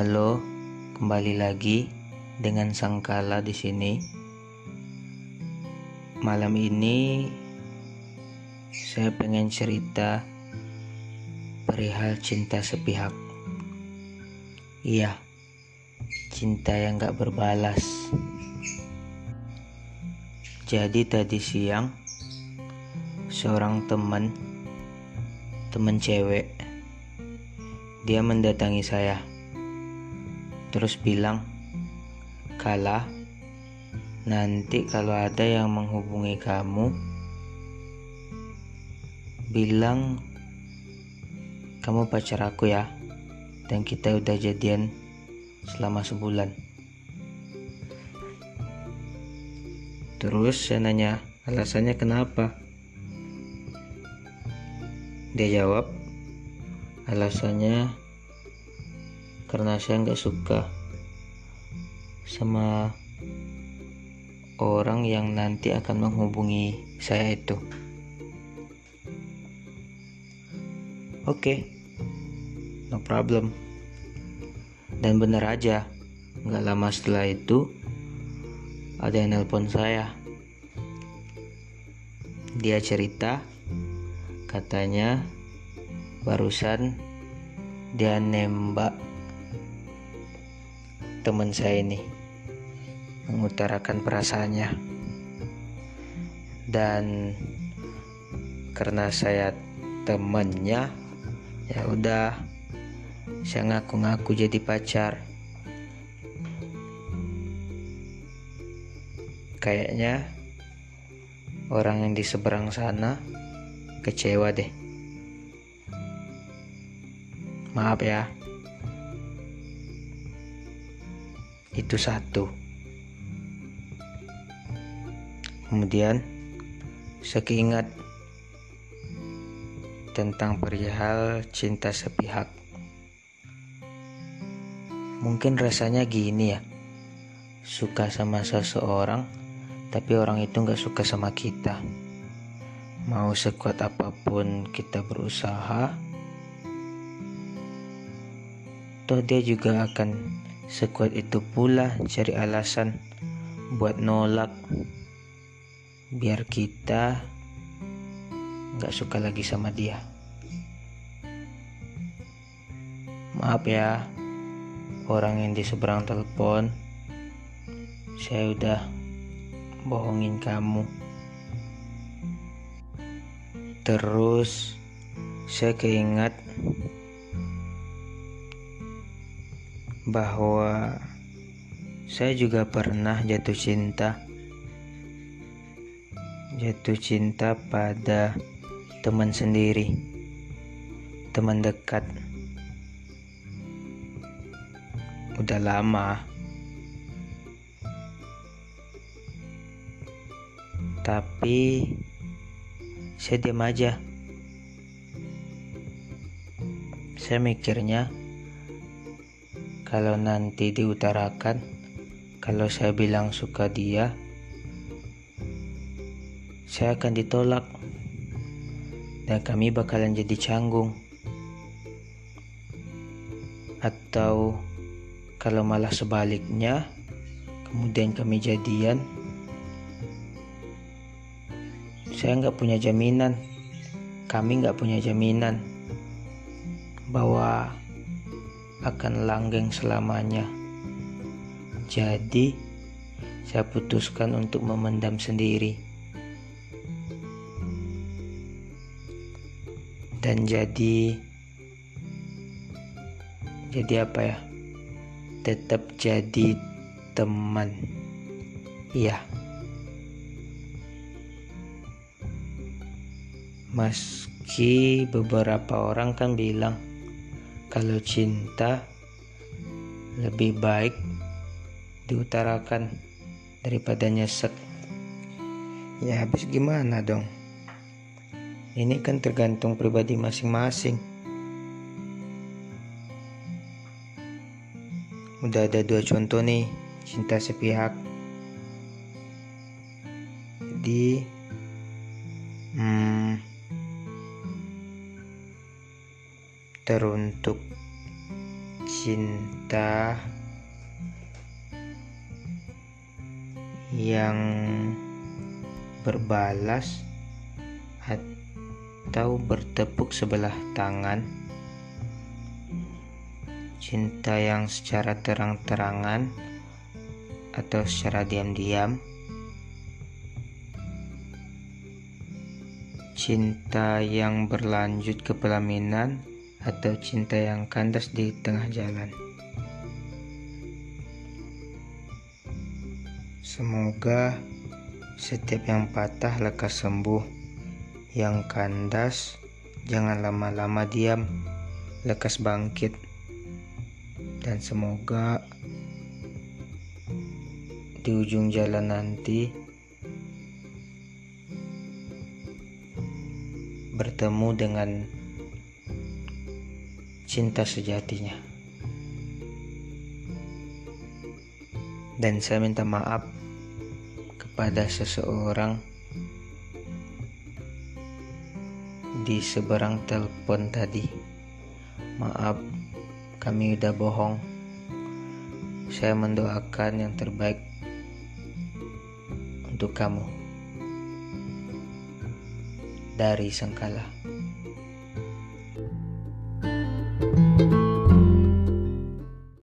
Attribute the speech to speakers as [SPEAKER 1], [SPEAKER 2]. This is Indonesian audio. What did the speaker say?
[SPEAKER 1] Halo, kembali lagi dengan Sangkala di sini. Malam ini saya pengen cerita perihal cinta sepihak. Iya, cinta yang gak berbalas. Jadi tadi siang seorang teman, teman cewek, dia mendatangi saya terus bilang, "Kala, nanti kalau ada yang menghubungi kamu, bilang kamu pacar aku ya, dan kita udah jadian selama sebulan." Terus saya nanya, alasannya kenapa? Dia jawab, alasannya karena saya nggak suka sama orang yang nanti akan menghubungi saya itu. Oke, okay, no problem. Dan benar aja, nggak lama setelah itu ada yang nelpon saya. Dia cerita, katanya barusan dia nembak teman saya ini mengutarakan perasaannya. Dan karena saya temannya ya udah saya ngaku-ngaku jadi pacar. Kayaknya orang yang di seberang sana kecewa deh. Maaf ya itu satu. Kemudian saya keingat tentang perihal cinta sepihak. Mungkin rasanya gini ya suka sama seseorang tapi orang itu nggak suka sama kita. Mau sekuat apa pun kita berusaha toh dia juga akan Sekuat itu pula cari alasan buat nolak biar kita nggak suka lagi sama dia. Maaf ya, orang yang di seberang telepon, saya udah bohongin kamu. Terus saya keingat bahwa saya juga pernah jatuh cinta. Jatuh cinta pada teman sendiri, teman dekat. Udah lama, tapi saya diam aja. Saya mikirnya kalau nanti diutarakan, kalau saya bilang suka dia, saya akan ditolak dan kami bakalan jadi canggung. Atau kalau malah sebaliknya, kemudian kami jadian, saya nggak punya jaminan, kami nggak punya jaminan bahwa akan langgeng selamanya. Jadi, saya putuskan untuk memendam sendiri. Dan jadi jadi apa ya? Tetap jadi teman. Iya. Meski beberapa orang kan bilang kalau cinta lebih baik diutarakan daripada nyesek. Ya habis gimana dong? Ini kan tergantung pribadi masing-masing. Udah ada dua contoh nih cinta sepihak. Jadi hmm, teruntuk cinta yang berbalas atau bertepuk sebelah tangan. Cinta yang secara terang-terangan atau secara diam-diam. Cinta yang berlanjut ke pelaminan atau cinta yang kandas di tengah jalan semoga setiap yang patah lekas sembuh, yang kandas jangan lama-lama diam, lekas bangkit. Dan semoga di ujung jalan nanti bertemu dengan cinta sejatinya. Dan saya minta maaf pada seseorang di seberang telepon tadi. Maaf, kami udah bohong. Saya mendoakan yang terbaik untuk kamu dari Sengkala.